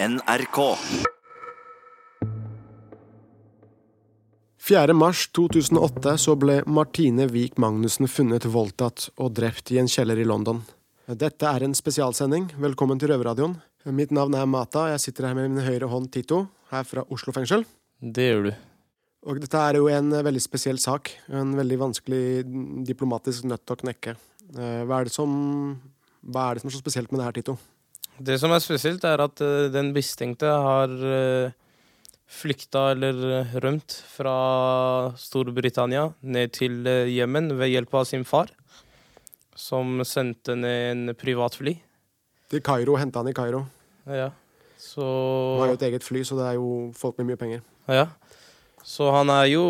NRK. 4. mars 2008 så ble Martine Wiik Magnussen funnet voldtatt og drept i en kjeller i London. Dette er en spesialsending. Velkommen til Røverradioen. Mitt navn er Mata, jeg sitter her med min høyre hånd Tito, her fra Oslo fengsel. Det gjør du. Og dette er jo en veldig spesiell sak. En veldig vanskelig diplomatisk nøtt å knekke. Eh, Hva er det som, hva er det som er så spesielt med det her, Tito? Det som er spesielt, er at eh, den mistenkte har uh, flykta eller eh, rømt fra Storbritannia ned til Jemen ved hjelp av sin far, som sendte ned en privatfly. Til Kairo, henta han i Kairo. Ja. Så Han har jo et eget fly, så det er jo folk med mye penger. Ja. Så han er jo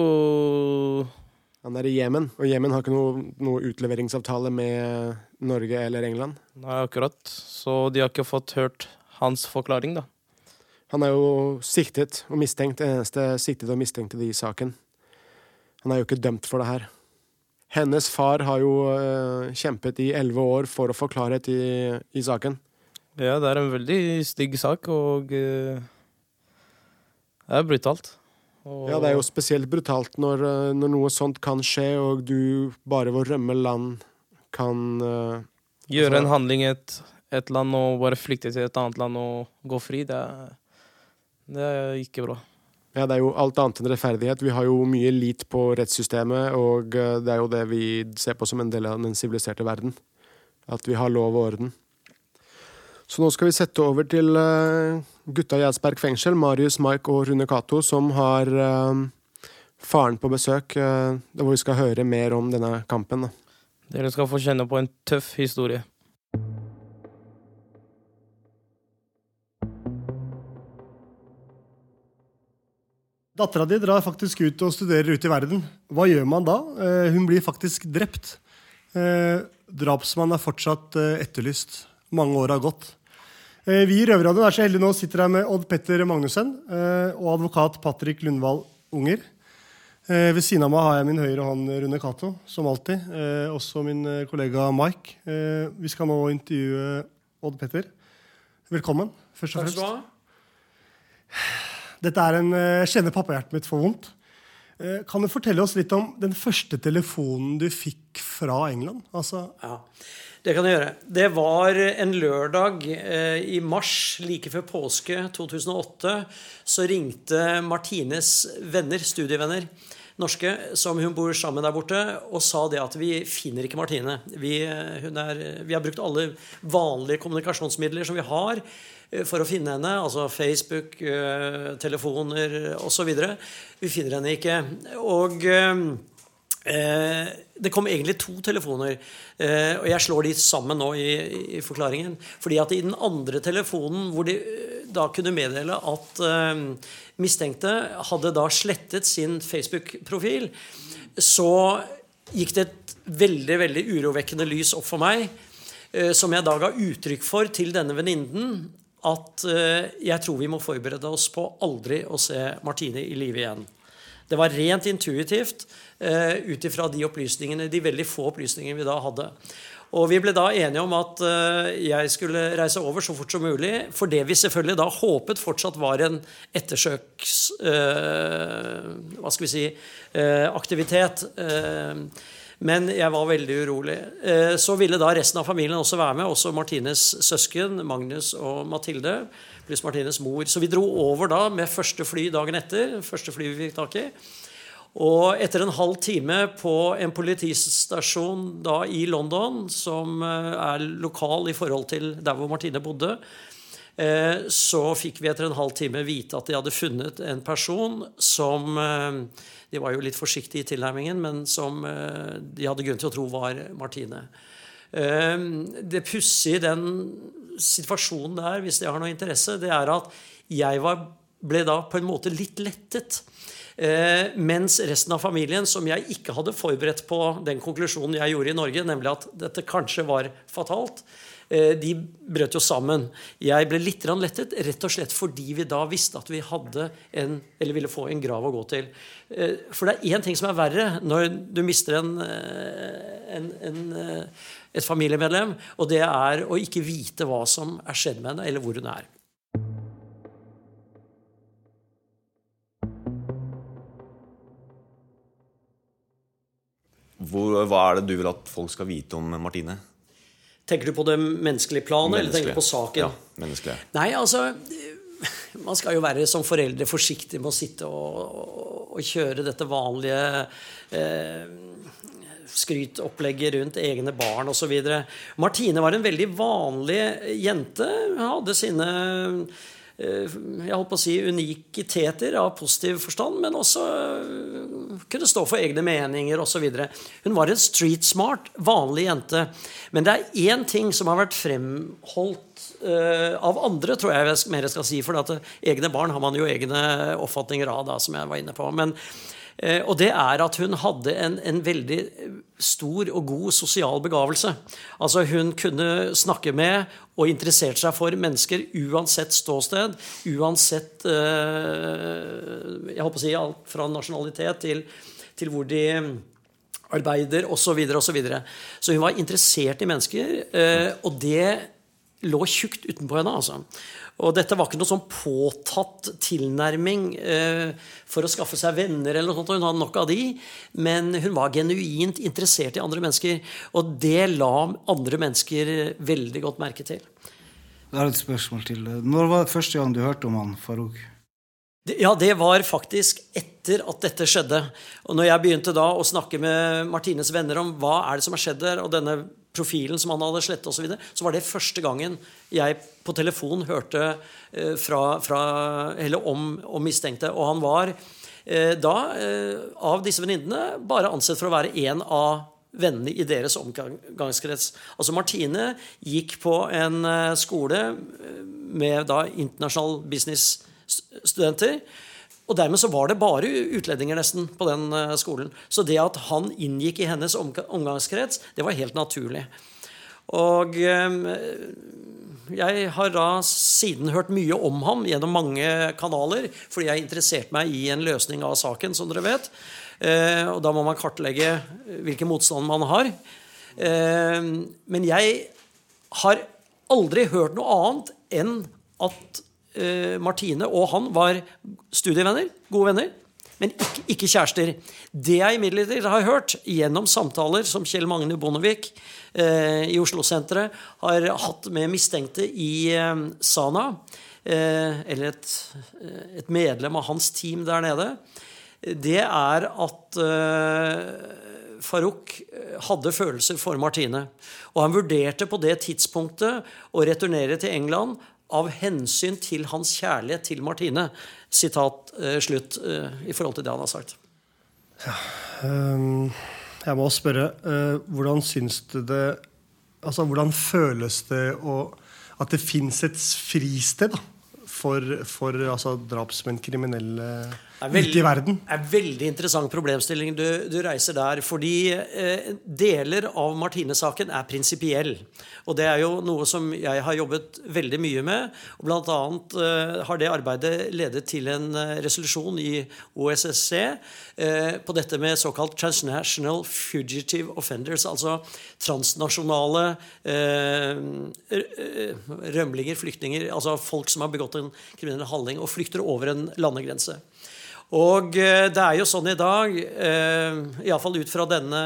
Han er i Jemen, og Jemen har ikke noe, noe utleveringsavtale med Norge eller England. Nei, akkurat. Så de har ikke fått hørt hans forklaring, da. Han er jo siktet og mistenkt, eneste siktede og mistenkte i saken. Han er jo ikke dømt for det her. Hennes far har jo øh, kjempet i elleve år for å få klarhet i, i saken. Ja, det er en veldig stygg sak, og eh, det er brutalt. Og- Ja, det er jo spesielt brutalt når, øh, når noe sånt kan skje, og du bare ved å rømme land kan uh, Gjøre Altså- en handling i et, et land og bare flykte til et annet land og gå fri, det er, det er ikke bra. Ja, det er jo alt annet enn rettferdighet. Vi har jo mye lit på rettssystemet, og øh, det er jo det vi ser på som en del av den siviliserte verden. At vi har lov og orden. Så nå skal vi sette over til øh, gutta i Eidsberg fengsel, Marius, Mike og Rune Cato, som har uh, faren på besøk, Uh, hvor vi skal høre mer om denne kampen. Da. Dere skal få kjenne på en tøff historie. Dattera di drar faktisk ut og studerer ute i verden. Hva gjør man da? Eh, hun blir faktisk drept. Eh, drapsmannen er fortsatt etterlyst. Mange år har gått. Eh, vi i Røverradioen er så heldige nå sitter her med Odd Petter Magnussen eh, og advokat Patrick Lundvall Unger. Eh, ved siden av meg har jeg min høyre hånd Rune Cato, som alltid. Også min kollega Mike. Vi skal nå intervjue Odd Petter. Velkommen, først og fremst. Dette er en Jeg Kjenner pappahjertet mitt for vondt. Kan du fortelle oss litt om den første telefonen du fikk fra England? Altså, Ja, det kan jeg gjøre. Det var en lørdag eh, i mars, like før påske 2008, så ringte Martines venner, studievenner, norske, som hun bor sammen der borte, og sa det at vi finner ikke Martine. Vi, eh, er, vi har brukt alle vanlige kommunikasjonsmidler som vi har eh, for å finne henne, altså Facebook, telefoner osv. Vi finner henne ikke. Og eh, det kom egentlig to telefoner, eh, og jeg slår de sammen nå i, i forklaringen. Fordi at i den andre telefonen, hvor de eh, da kunne meddele at mistenkte hadde da slettet sin Facebook-profil, så gikk det et veldig, veldig urovekkende lys opp for meg, som jeg da ga uttrykk for til denne venninnen, at jeg tror vi må forberede oss på aldri å se Martine i live igjen. Det var rent intuitivt uh, ut ifra de opplysningene, de veldig få opplysningene vi da hadde. Og vi ble da enige om at eh, jeg skulle reise over så fort som mulig. For det vi selvfølgelig da håpet fortsatt var en ettersøks... eh, hva skal vi si eh, aktivitet. Eh, men jeg var veldig urolig. Eh, så ville da resten av familien også være med, også Martines søsken, Magnus og Mathilde, pluss Martines mor. Så vi dro over da med første fly dagen etter. Første fly vi fikk tak i. Og etter en halv time på en politistasjon da i London, som eh, er lokal i forhold til der hvor Martine bodde, eh, så fikk vi etter en halv time vite at de hadde funnet en person som eh, De var jo litt forsiktige i tilnærmingen, men som de hadde grunn til å tro var Martine. Eh, Det pussige i den situasjonen der, hvis det har noe interesse, det er at jeg var, ble da på en måte litt lettet. Eh, mens resten av familien, som jeg ikke hadde forberedt på den konklusjonen jeg gjorde i Norge, nemlig at dette kanskje var fatalt, eh, de brøt jo sammen. Jeg ble litt lettet, rett og slett fordi vi da visste at vi hadde en, eller ville få en grav å gå til. Eh, for det er én ting som er verre når du mister en, eh, en, en, eh, et familiemedlem, og det er å ikke vite hva som er skjedd med henne, eller hvor hun er. Hvor, hva er det du vil at folk skal vite om Martine? Tenker du på det menneskelige planet, menneskelig. eller tenker du på saken? Ja, menneskelig. Nei, altså Man skal jo være som foreldre forsiktig med å sitte og, og, og kjøre dette vanlige eh, skrytopplegget rundt egne barn osv. Martine var en veldig vanlig jente. Hun hadde sine eh, jeg holdt på å si unikiteter av positiv forstand, men også eh, kunne stå for egne meninger osv. Hun var en street smart, vanlig jente. Men det er én ting som har vært fremholdt uh, av andre, tror jeg jeg mer skal si. For egne barn har man jo egne oppfatninger av, da, som jeg var inne på. Men og det er at hun hadde en, en, veldig stor og god sosial begavelse. Altså Hun kunne snakke med og interesserte seg for mennesker uansett ståsted. Uansett eh, jeg håper å si alt fra nasjonalitet til, til hvor de arbeider osv. Så, videre, og så, videre. så hun var interessert i mennesker, eh, og det lå tjukt utenpå henne. altså. Og dette var ikke noe sånn påtatt tilnærming eh, for å skaffe seg venner. eller noe sånt, Hun hadde nok av de, men hun var genuint interessert i andre mennesker. Og det la andre mennesker veldig godt merke til. Det er et spørsmål til. Når var det første gang du hørte om han Farouk? Ja, det var faktisk etter at dette skjedde. Og når jeg begynte da å snakke med Martines venner om hva er det som har skjedd der, og denne profilen som han hadde sletta osv., så, videre, så var det første gangen jeg på telefon hørte eh, fra, fra, om, om, mistenkte. Og han var eh, da, eh, av disse venninnene, bare ansett for å være en av vennene i deres omgangskrets. Altså Martine gikk på en skole med da internasjonal business-studenter. Og dermed så var det bare utlendinger nesten på den eh, skolen. Så det at han inngikk i hennes omgangskrets, det var helt naturlig. Og eh, jeg har da siden hørt mye om ham gjennom mange kanaler, fordi jeg interesserte meg i en løsning av saken, som dere vet. Eh, og da må man kartlegge hvilken motstand man har. Men jeg har aldri hørt noe annet enn at Martine og han var studievenner, gode venner, men ikke, ikke kjærester. Det jeg imidlertid har hørt gjennom samtaler som Kjell Magne Bondevik eh, i Oslo-senteret har hatt med mistenkte i eh, Sana, eh, eller et, eh, et, medlem av hans team der nede, det er at eh, Farouk hadde følelser for Martine. Og han vurderte på det tidspunktet å returnere til England av hensyn til hans kjærlighet til Martine. Sitat eh, slutt eh, i forhold til det han har sagt. Ja, um, jeg må spørre, uh, hvordan syns du det Altså, hvordan føles det å, at det fins et fristed da, for, for altså, drapsmenn, kriminelle veldig, ute i verden. Det er veldig interessant problemstilling du, du reiser der. Fordi eh, deler av Martine-saken er prinsipiell. Og det er jo noe som jeg har jobbet veldig mye med. og Blant annet eh, har det arbeidet ledet til en eh, resolusjon i OSSC eh, på dette med såkalt transnational fugitive offenders. Altså transnasjonale eh, eh, rømlinger, flyktninger. Altså folk som har begått en kriminell handling og flykter over en landegrense. Og eh, det er jo sånn i dag, eh, iallfall ut fra denne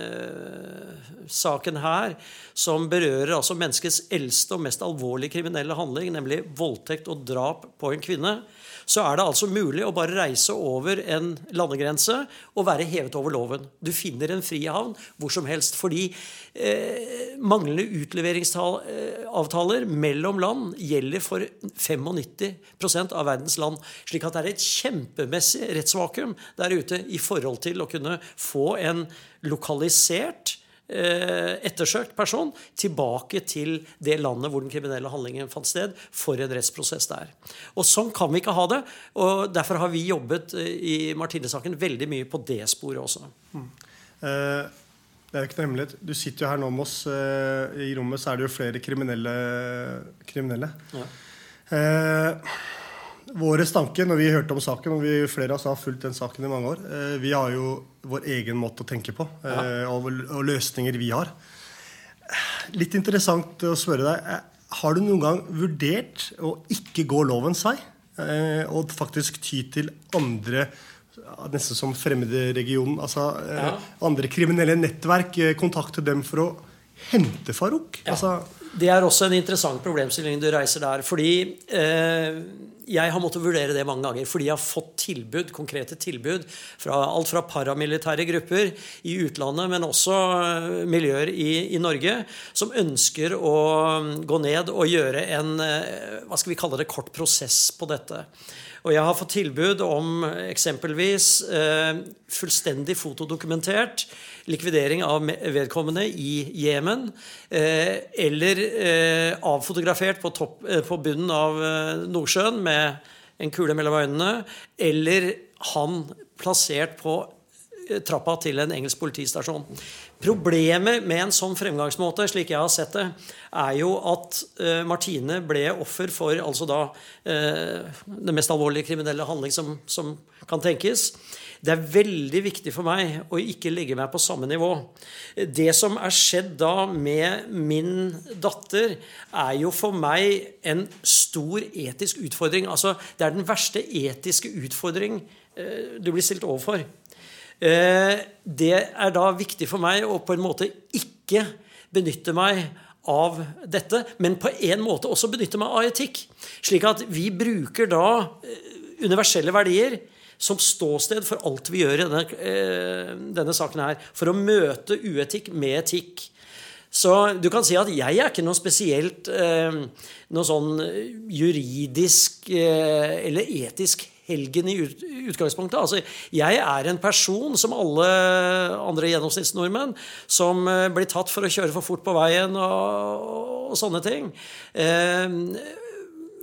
eh, saken her, som berører altså menneskets eldste og mest alvorlige kriminelle handling, nemlig voldtekt og drap på en kvinne, så er det altså mulig å bare reise over en landegrense og være hevet over loven. Du finner en frihavn hvor som helst. Fordi eh, manglende utleveringsavtaler mellom land gjelder for 95% av verdens land. Slik at det er et kjempemessig rettsvakuum der ute i forhold til å kunne få en lokalisert Eh, ettersøkt person tilbake til det landet hvor den kriminelle handlingen fant sted, for en rettsprosess der. Og Sånn kan vi ikke ha det. og Derfor har vi jobbet eh, i Martine-saken veldig mye på det sporet også. Mm. Eh, det er jo ikke noe hemmelighet. Du sitter jo her nå med oss. I rommet så er det jo flere kriminelle. kriminelle. Ja. Eh, våre tanke når vi hørte om saken, og vi flere av oss har fulgt den saken i mange år eh, Vi har jo vår egen måte å tenke på, ja. Eh, og, og, løsninger vi har. Litt interessant å spørre deg. Eh, har du noen gang vurdert å ikke gå lovens vei? Og faktisk ty til andre ja, nesten som fremmedregionen. Altså, eh, Ja. Andre kriminelle nettverk eh, kontakter dem for å hente Farouk. Ja. Altså, Det er også en interessant problemstilling du reiser der. Fordi eh, jeg har måttet vurdere det mange ganger. Fordi jeg har fått tilbud, konkrete tilbud fra alt fra paramilitære grupper i utlandet, men også eh, miljøer i, i Norge, som ønsker å mm, gå ned og gjøre en hva skal vi kalle det, kort prosess på dette. Og jeg har fått tilbud om eksempelvis eh, fullstendig fotodokumentert likvidering av vedkommende i Jemen, eh, eller eh, avfotografert på, topp, på bunnen av Nordsjøen med en kule mellom øynene, eller han plassert på trappa til en engelsk politistasjon. Problemet med en sånn fremgangsmåte, slik jeg har sett det, er jo at eh, Martine ble offer for altså da Det den mest alvorlige kriminelle handling som, som kan tenkes. Det er veldig viktig for meg å ikke legge meg på samme nivå. Det som er skjedd da med min datter, er jo for meg en stor etisk utfordring. Altså, det er den verste etiske utfordring eh, du blir stilt overfor. Eh, Det er da viktig for meg å på en måte ikke benytte meg av dette, men på en måte også benytte meg av etikk. Slik at vi bruker da eh, universelle verdier som ståsted for alt vi gjør i denne, eh, denne saken her. For å møte uetikk med etikk. Så du kan si at jeg er ikke noe spesielt noe sånn juridisk eller etisk helgen i utgangspunktet. Altså, jeg er en person som alle andre gjennomsnittsnordmenn som eh, blir tatt for å kjøre for fort på veien og, og sånne ting. Eh,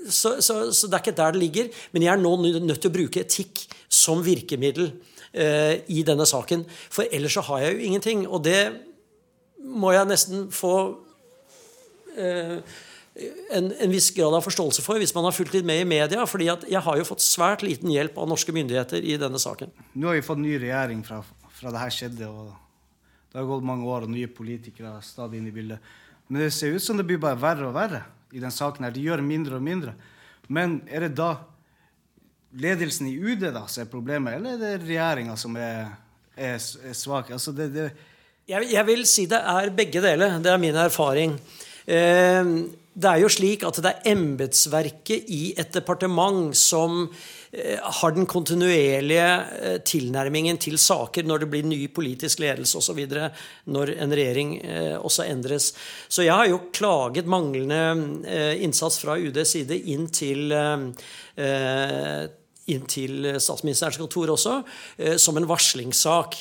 så, så, så det er ikke der det ligger. Men jeg er nå nødt til å bruke etikk som virkemiddel eh, i denne saken. For ellers så har jeg jo ingenting. Og det må jeg nesten få eh, en, en viss grad av forståelse for hvis man har fulgt litt med i media. fordi at jeg har jo fått svært liten hjelp av norske myndigheter i denne saken. Nå har vi fått ny regjering fra, fra det her skjedde. og Det har gått mange år, og nye politikere er stadig inn i bildet. Men det ser ut som det blir bare verre og verre i den saken. her. De gjør mindre og mindre. Men er det da ledelsen i UD da som er problemet, eller er det regjeringa som er, er, er svak? Altså det, det, Jeg, jeg vil si det er begge deler. Det er min erfaring. Eh, det er jo slik at det er embetsverket i et departement som eh, har den kontinuerlige eh, tilnærmingen til saker når det blir ny politisk ledelse osv. Når en regjering eh, også endres. Så jeg har jo klaget manglende innsats fra UDs side inn til inn til statsministerens kontor også, eh, som en varslingssak.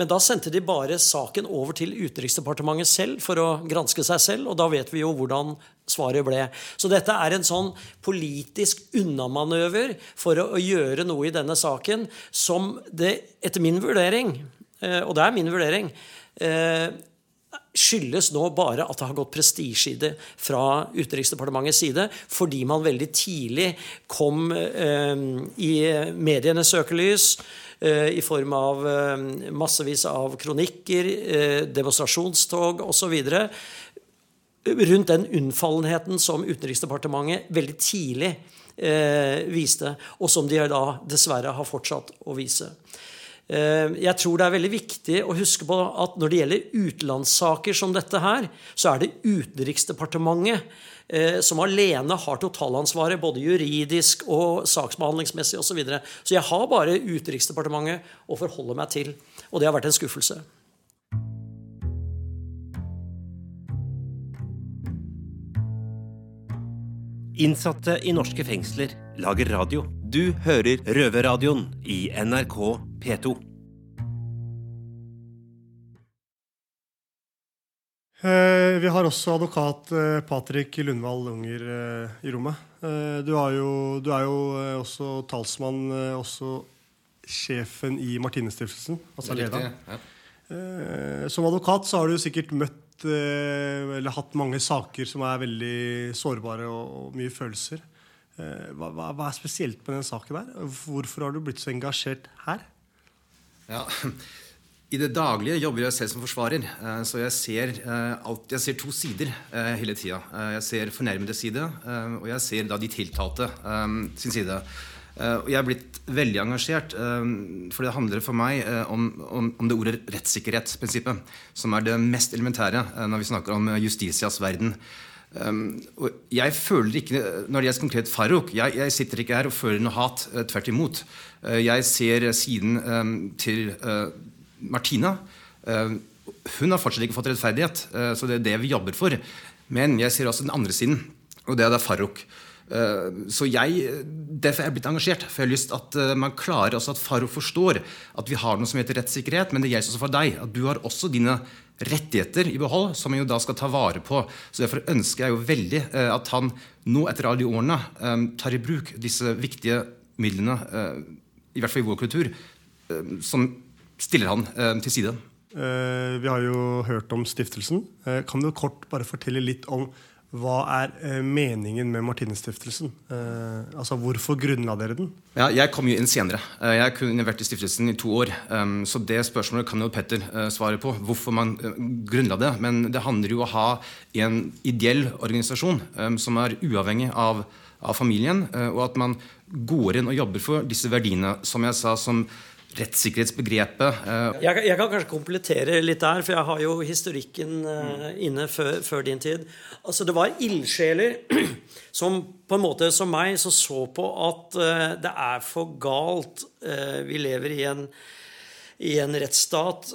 Men da sendte de bare saken over til Utenriksdepartementet selv for å granske seg selv, og da vet vi jo hvordan svaret ble. Så dette er en sånn politisk unnamanøver for å, gjøre noe i denne saken som det, etter min vurdering, eh, og det er min vurdering, eh, skyldes nå bare at det har gått prestisje i det fra Utenriksdepartementets side, fordi man veldig tidlig kom eh, i medienes søkelys eh, i form av eh, massevis av kronikker, eh, demonstrasjonstog osv. Rundt den unnfallenheten som Utenriksdepartementet veldig tidlig eh, viste, og som de da dessverre har fortsatt å vise. Eh, Jeg tror det er veldig viktig å huske på at når det gjelder utenlandssaker som dette her, så er det Utenriksdepartementet eh, som alene har totalansvaret, både juridisk og saksbehandlingsmessig osv. Så, videre. så jeg har bare Utenriksdepartementet å forholde meg til, og det har vært en skuffelse. Innsatte i norske fengsler lager radio. Du hører Røverradioen i NRK P2. Eh, Vi har også advokat Patrik Patrick Lundvall Unger eh, i rommet. Eh, Du er jo, du er jo eh, også talsmann, eh, også sjefen i Martinestiftelsen. Altså lederen. Ja. Som advokat så har du sikkert møtt eh, eller hatt mange saker som er veldig sårbare og, mye følelser. Eh, Hva, hva, hva er spesielt med den saken der? Hvorfor har du blitt så engasjert her? Ja, I det daglige jobber jeg selv som forsvarer, eh, så jeg ser, eh, alt, jeg ser to sider eh, hele tida. Jeg ser fornærmede side, og jeg ser da de tiltalte sin side. Jeg er blitt veldig engasjert, for det handler for meg om, om, om det ordet rettssikkerhetsprinsippet, som er det mest elementære når vi snakker om justisias verden. Og jeg føler ikke, Når det gjelder konkret Farouk jeg, jeg, sitter ikke her og føler noe hat. Uh, tvert imot. Uh, jeg ser siden um, til uh, Martina. hun har fortsatt ikke fått rettferdighet, så det er det vi jobber for. Men jeg ser også den andre siden, og det er da Farouk. Så jeg, Derfor er jeg blitt engasjert. For jeg har lyst at man klarer også at Faro forstår at vi har noe som heter rettssikkerhet, men det gjelder også for deg. At du har også dine rettigheter i behold, som man jo da skal ta vare på. Så Derfor ønsker jeg jo veldig at han nå, etter alle de årene, tar i bruk disse viktige midlene, i hvert fall i vår kultur, som stiller han til side. Vi har jo hørt om stiftelsen. Kan du kort bare fortelle litt om hva er meningen med Martinesstiftelsen? Altså, hvorfor grunnla dere den? Ja, jeg kom jo inn senere. Jeg kunne vært i stiftelsen i to år. Så det spørsmålet kan jo Petter svare på. Hvorfor man grunnla det. Men det handler jo om å ha en ideell organisasjon som er uavhengig av, av familien, og at man går inn og jobber for disse verdiene, som jeg sa, som rettssikkerhetsbegrepet. Jeg, jeg, kan kanskje komplettere litt der, for jeg har jo historikken uh, inne før, før, din tid. Altså Det var ildsjeler som på en måte som meg så så på at uh, det er for galt. Uh, vi lever i en, i en rettsstat.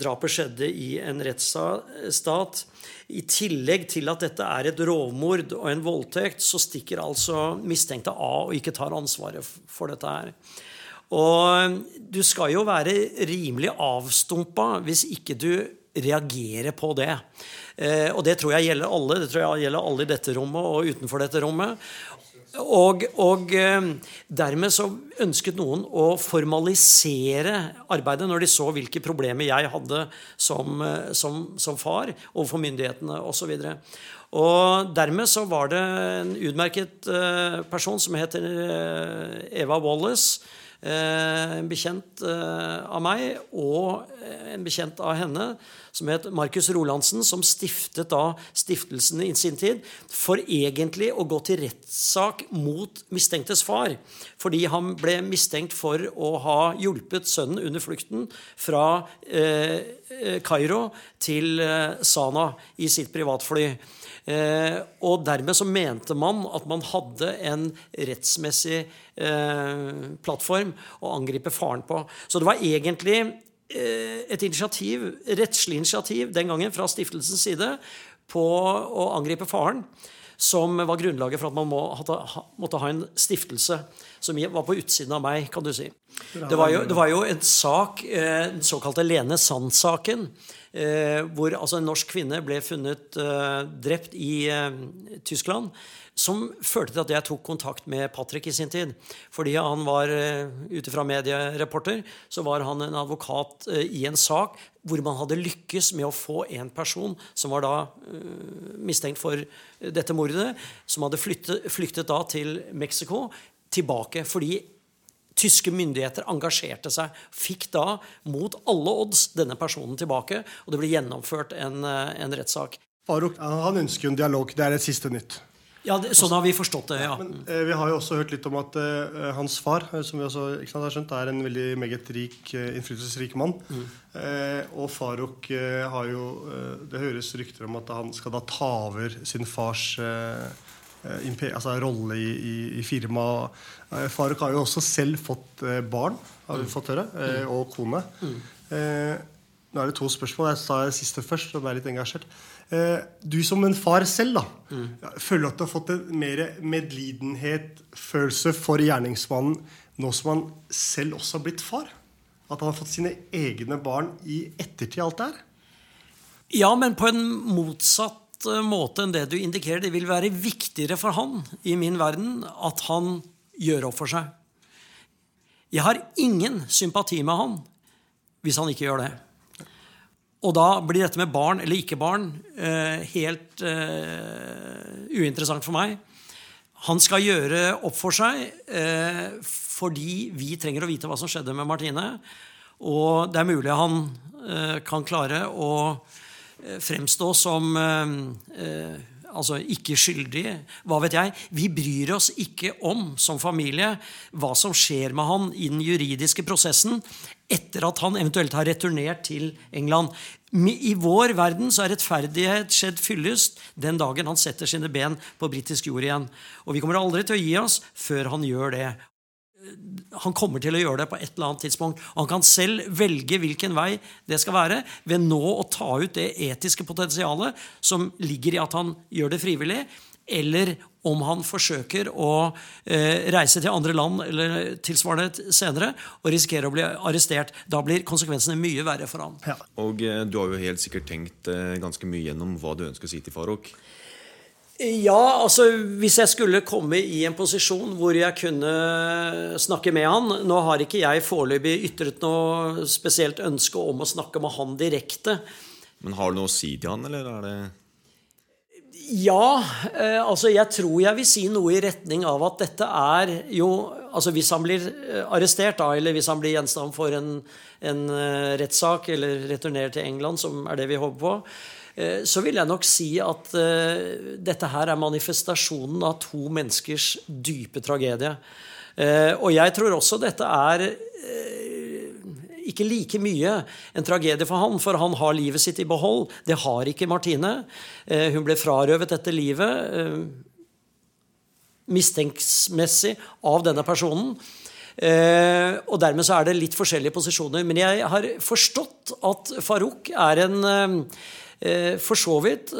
drapet skjedde i en rettsstat. I tillegg til at dette er et rovmord og en voldtekt, så stikker altså mistenkte av og ikke tar ansvaret for dette her. Og du skal jo være rimelig avstumpa hvis ikke du reagerer på det. Eh, og det tror jeg gjelder alle. Det tror jeg gjelder alle i dette rommet og utenfor dette rommet. Og, og eh, dermed så ønsket noen å formalisere arbeidet når de så hvilke problemer jeg hadde som, som, som far overfor myndighetene osv. Og, og dermed så var det en utmerket person som heter Eva Wallace en bekjent av meg og en bekjent av henne, som het Markus Rolandsen, som stiftet da stiftelsen i sin tid for egentlig å gå til rettssak mot mistenktes far. Fordi han ble mistenkt for å ha hjulpet sønnen under flukten fra Kairo eh, til Sana i sitt privatfly. Eh, og dermed så mente man at man hadde en rettsmessig eh, plattform å angripe faren på. Så det var egentlig eh, et initiativ, rettslig initiativ den gangen fra stiftelsens side på å angripe faren som var grunnlaget for at man må, måtte ha en stiftelse som var på utsiden av meg, kan du si. Det var jo, det var jo en sak, den såkalte Lene Sand-saken, hvor altså en norsk kvinne ble funnet drept i Tyskland. Som førte til at jeg tok kontakt med Patrick i sin tid. Fordi han var, ut fra mediereporter, så var han en advokat i en sak hvor man hadde lykkes med å få en person som var da mistenkt for dette mordet, som hadde flyttet, flyktet da til Mexico, tilbake. Fordi tyske myndigheter engasjerte seg. Fikk da, mot alle odds, denne personen tilbake. Og det ble gjennomført en, en rettssak. Farouk han ønsker jo en dialog. Det er et siste nytt. Ja, det, Sånn har vi forstått det, ja. Men, eh, vi har jo også hørt litt om at eh, hans far som vi også sant, har skjønt, er en veldig meget rik, innflytelsesrik mann. Mm. Eh, og Farouk har jo Det høres rykter om at han skal da ta over sin fars altså, rolle i, i, i firmaet. Faruk har jo også selv fått barn, har vi fått høre, og kone. Nå er det to spørsmål. Jeg sa det siste først. og er litt engasjert. Du som en far selv, da, mm. føler at du har fått en mer medlidenhet, følelse for gjerningsmannen nå som han selv også har blitt far? At han har fått sine egne barn i ettertid alt det her? Ja, men på en motsatt måte enn det du indikerer. Det vil være viktigere for han i min verden at han gjør opp for seg. Jeg har ingen sympati med han hvis han ikke gjør det. Og da blir dette med barn eller ikke barn helt uh, uinteressant for meg. Han skal gjøre opp for seg uh, fordi vi trenger å vite hva som skjedde med Martine. Og det er mulig han kan klare å fremstå som altså ikke skyldig, hva vet jeg. Vi bryr oss ikke om, som familie, hva som skjer med han i den juridiske prosessen etter at han eventuelt har returnert til England. I vår verden så er rettferdighet skjedd fyllest den dagen han setter sine ben på britisk jord igjen. Og vi kommer aldri til å gi oss før han gjør det. Han kommer til å gjøre det på et eller annet tidspunkt. Han kan selv velge hvilken vei det skal være, ved nå å ta ut det etiske potensialet som ligger i at han gjør det frivillig, eller om han forsøker å eh, reise til andre land eller tilsvarende senere og risikerer å bli arrestert. Da blir konsekvensene mye verre for han. Ja. Og eh, du har jo helt sikkert tenkt eh, ganske mye gjennom hva du ønsker å si til Farouk. Ja, altså hvis jeg skulle komme i en posisjon hvor jeg kunne snakke med han Nå har ikke jeg foreløpig ytret noe spesielt ønske om å snakke med han direkte. Men har du noe å si til han, eller er det ja, eh, altså jeg tror jeg vil si noe i retning av at dette er jo altså Hvis han blir eh, arrestert, da, eller hvis han blir gjenstand for en, en uh, rettssak eller returnerer til England, som er det vi håper på, så vil jeg nok si at uh, dette her er manifestasjonen av to menneskers dype tragedie. og jeg tror også dette er ikke like mye en tragedie for han, for han har livet sitt i behold. Det har ikke Martine. Eh, hun ble frarøvet dette livet eh, mistenksmessig av denne personen. Eh, og dermed så er det litt forskjellige posisjoner. Men jeg har forstått at Farouk er en for så vidt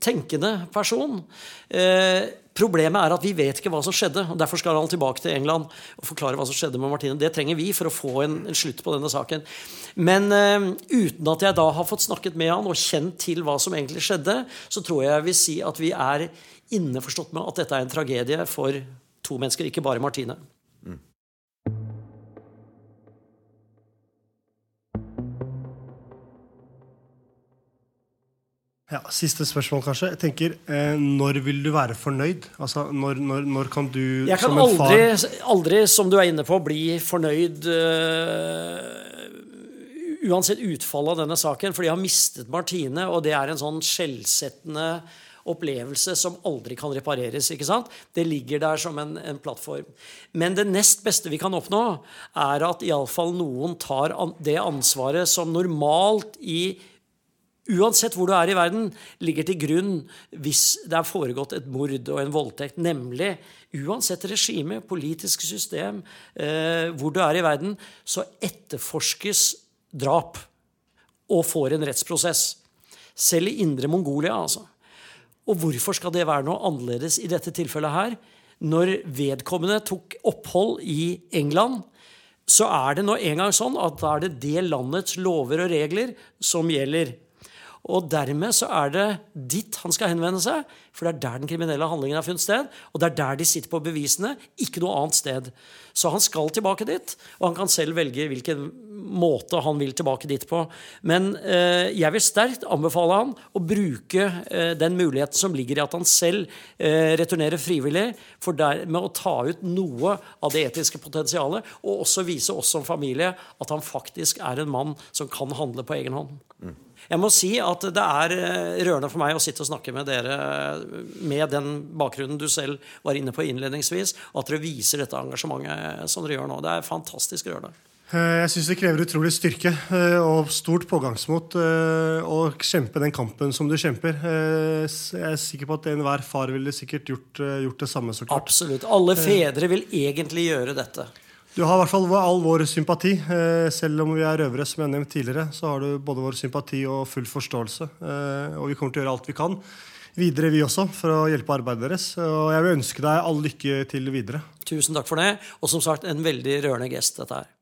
tenkende person. Problemet er at vi vet ikke hva som skjedde. og Derfor skal han tilbake til England og forklare hva som skjedde med Martine. Det trenger vi for å få en, en slutt på denne saken. Men uh, uten at jeg da har fått snakket med han og kjent til hva som egentlig skjedde, så tror jeg jeg vil si at vi er inneforstått med at dette er en tragedie for to mennesker, ikke bare Martine. Ja, Siste spørsmål, kanskje. Jeg tenker, eh, Når vil du være fornøyd? Altså, når, når, når kan du Jeg kan aldri, aldri, som du er inne på, bli fornøyd uh, uansett utfallet av denne saken. For jeg har mistet Martine, og det er en sånn skjellsettende opplevelse som aldri kan repareres. ikke sant? Det ligger der som en, en plattform. Men det nest beste vi kan oppnå, er at iallfall noen tar an, det ansvaret som normalt i uansett hvor du er i verden, ligger til grunn hvis det er foregått et mord og en voldtekt. Nemlig uansett regime, politisk system, eh, hvor du er i verden, så etterforskes drap og får en rettsprosess. Selv i indre Mongolia, altså. Og hvorfor skal det være noe annerledes i dette tilfellet her? Når vedkommende tok opphold i England, så er det nå engang sånn at da er det det landets lover og regler som gjelder. Og dermed så er det dit han skal henvende seg, for det er der den kriminelle handlingen har funnet sted. Og det er der de sitter på bevisene, ikke noe annet sted. Så han skal tilbake dit, og han kan selv velge hvilken måte han vil tilbake dit på. Men eh, jeg vil sterkt anbefale han å bruke eh, den muligheten som ligger i at han selv eh, returnerer frivillig, for dermed å ta ut noe av det etiske potensialet, og også vise oss som familie at han faktisk er en mann som kan handle på egen hånd. Mm. Jeg må si at det er eh, rørende for meg å sitte og snakke med dere med den bakgrunnen du selv var inne på innledningsvis, at dere viser dette engasjementet som dere gjør nå. Det er fantastisk rørende. Eh, jeg syns det krever utrolig styrke eh, og stort pågangsmot å kjempe den kampen som du kjemper. Jeg er sikker på at enhver far ville sikkert gjort, gjort det samme. Absolutt. Alle fedre vil egentlig gjøre dette. Du har i hvert fall all vår sympati. Eh, selv om vi er røvere, som jeg nevnt tidligere, så har du både vår sympati og full forståelse. Eh, og vi kommer til å gjøre alt vi kan videre, vi også, for å hjelpe arbeidet deres. Og jeg vil ønske deg all lykke til videre. Tusen takk for det. Og som sagt, en veldig rørende gest, dette her.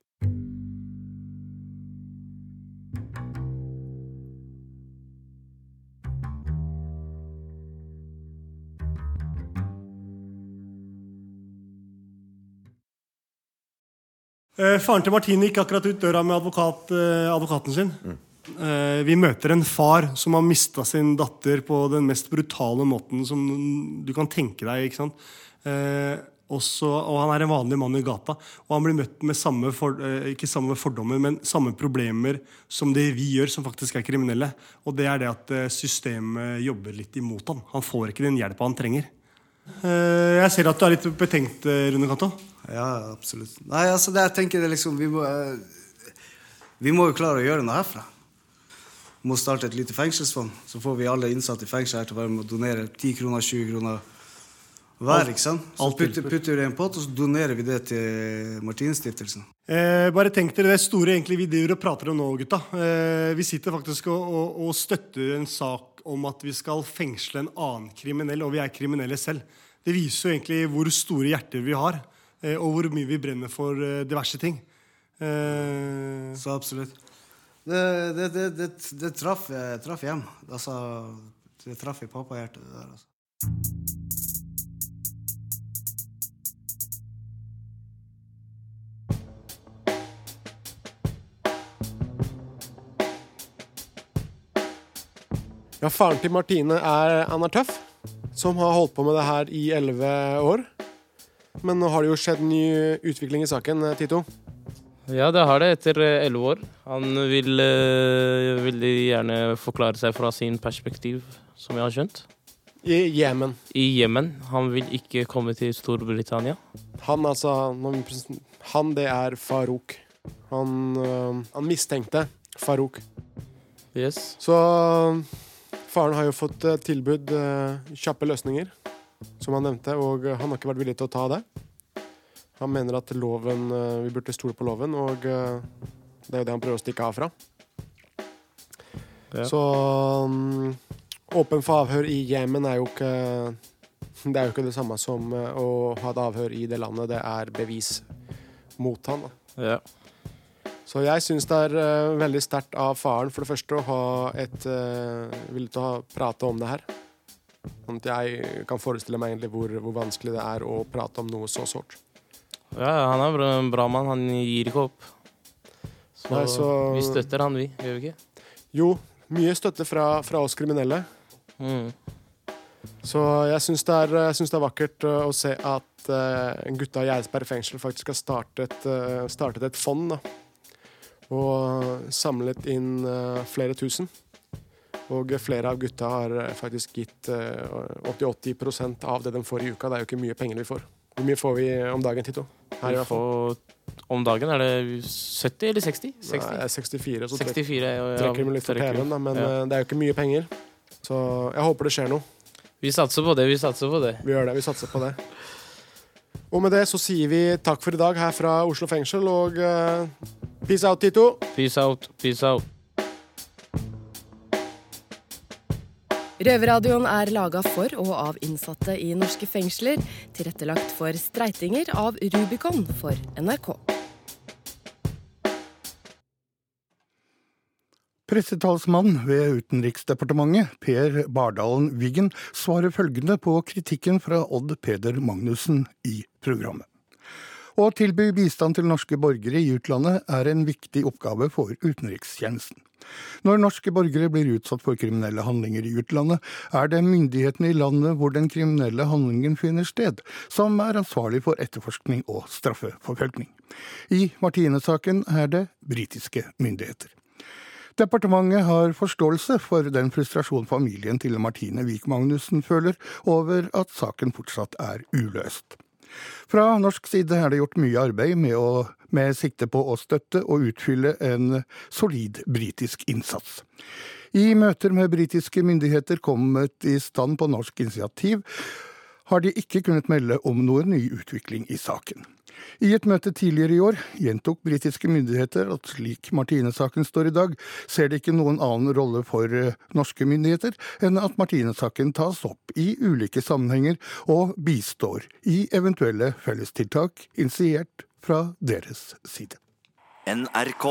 Faren til Martine gikk akkurat ut døra med advokat, eh, advokaten sin. Mm. Eh, vi møter en far som har mista sin datter på den mest brutale måten som du kan tenke deg. ikke sant? også, og han er en vanlig mann i gata. Og han blir møtt med samme for, eh, ikke samme fordommer, men samme problemer som det vi gjør, som faktisk er kriminelle. Og det er det at eh, systemet jobber litt imot ham. Han får ikke den hjelpa han trenger. Eh, jeg ser at du er litt betenkt, Rune Cato. Ja, absolutt. Nei, altså det jeg tenker det liksom, vi må, vi må jo klare å gjøre noe herfra. Vi må starte et lite fengselsfond. Så får vi alle innsatte i fengsel her til å være med å donere 10 kroner, 20 kroner hver. ikke sant? Så putter, putter vi det i en pott, og så donerer vi det til Martinstiftelsen. Eh, bare tenk dere det store egentlig vi driver og prater om nå, gutta. Eh, vi sitter faktisk og, og, og, støtter en sak om at vi skal fengsle en annen kriminell, og vi er kriminelle selv. Det viser jo egentlig hvor store hjerter vi har, eh, og hvor mye vi brenner for eh, diverse ting. Eh, så absolutt. Det, det, det, det, det traff, traff hjem. Altså, det traff i pappahjertet, det der. altså. Ja, Faren til Martine er Anna Tøff, som har holdt på med det her i elleve år. Men nå har det jo skjedd ny utvikling i saken, Tito. Ja, det har det etter eh, elleve år. Han vil øh, veldig gjerne forklare seg fra sin perspektiv, som jeg har skjønt. I Jemen. I Jemen. Han vil ikke komme til Storbritannia. Han altså Han, det er Farouk. Han, øh, han mistenkte Farouk. Yes. Så faren har jo fått tilbud uh, kjappe løsninger, som han nevnte, og han har ikke vært villig til å ta det. Han mener at loven, eh, vi burde stole på loven, og eh, det er jo det han prøver å stikke av fra. Ja. Så um, åpen for avhør i Jemen er jo ikke Det er jo ikke det samme som eh, å ha et avhør i det landet. Det er bevis mot han. Da. Ja. Så jeg syns det er uh, veldig sterkt av faren for det første å ha et uh, Villig til å prate om det her. Sånn at jeg kan forestille meg egentlig hvor, hvor vanskelig det er å prate om noe så sårt. Ja, han er en bra mann. Han gir ikke opp. Så, Nei, så... vi støtter han, vi. Gjør vi ikke? Jo, mye støtte fra, fra oss kriminelle. Mm. Så jeg syns det, det, er vakkert uh, å se at uh, gutta i Eidsberg fengsel faktisk har startet, uh, startet et fond. Da. Og samlet inn uh, flere tusen. Og flere av gutta har faktisk gitt uh, 80-80 av det de får i uka. Det er jo ikke mye penger vi får. Hvor mye får vi om dagen, Tito? Her i hvert fall. Om dagen er det 70 eller 60? 60? Nei, 64, så 64, ja, trekker vi litt for TV-en, men ja. Eh, det er jo ikke mye penger. Så jeg håper det skjer noe. Vi satser på det, vi satser på det. Vi gjør det, vi satser på det. Og med det så sier vi takk for i dag her fra Oslo fengsel, og uh, peace out, Tito. Peace out, peace out. Røverradioen er laga for og av innsatte i norske fengsler. Tilrettelagt for streitinger av Rubicon for NRK. Pressetalsmann ved Utenriksdepartementet, Per Bardalen Wiggen, svarer følgende på kritikken fra Odd Peder Magnussen i programmet. Å tilby bistand til norske borgere i utlandet er en viktig oppgave for utenrikstjenesten. Når norske borgere blir utsatt for kriminelle handlinger i utlandet, er det myndighetene i landet hvor den kriminelle handlingen finner sted, som er ansvarlig for etterforskning og straffeforfølgning. I Martine-saken er det britiske myndigheter. Departementet har forståelse for den frustrasjon familien til Martine Wiik Magnussen føler over at saken fortsatt er uløst. Fra norsk side er det gjort mye arbeid med, å, med sikte på å støtte og utfylle en solid britisk innsats. I møter med britiske myndigheter kommet i stand på norsk initiativ, har de ikke kunnet melde om noen ny utvikling i saken. I et møte tidligere i år gjentok britiske myndigheter at slik Martine-saken står i dag, ser det ikke noen annen rolle for eh, norske myndigheter enn at Martine-saken tas opp i ulike sammenhenger og bistår i eventuelle fellestiltak initiert fra deres side. NRK.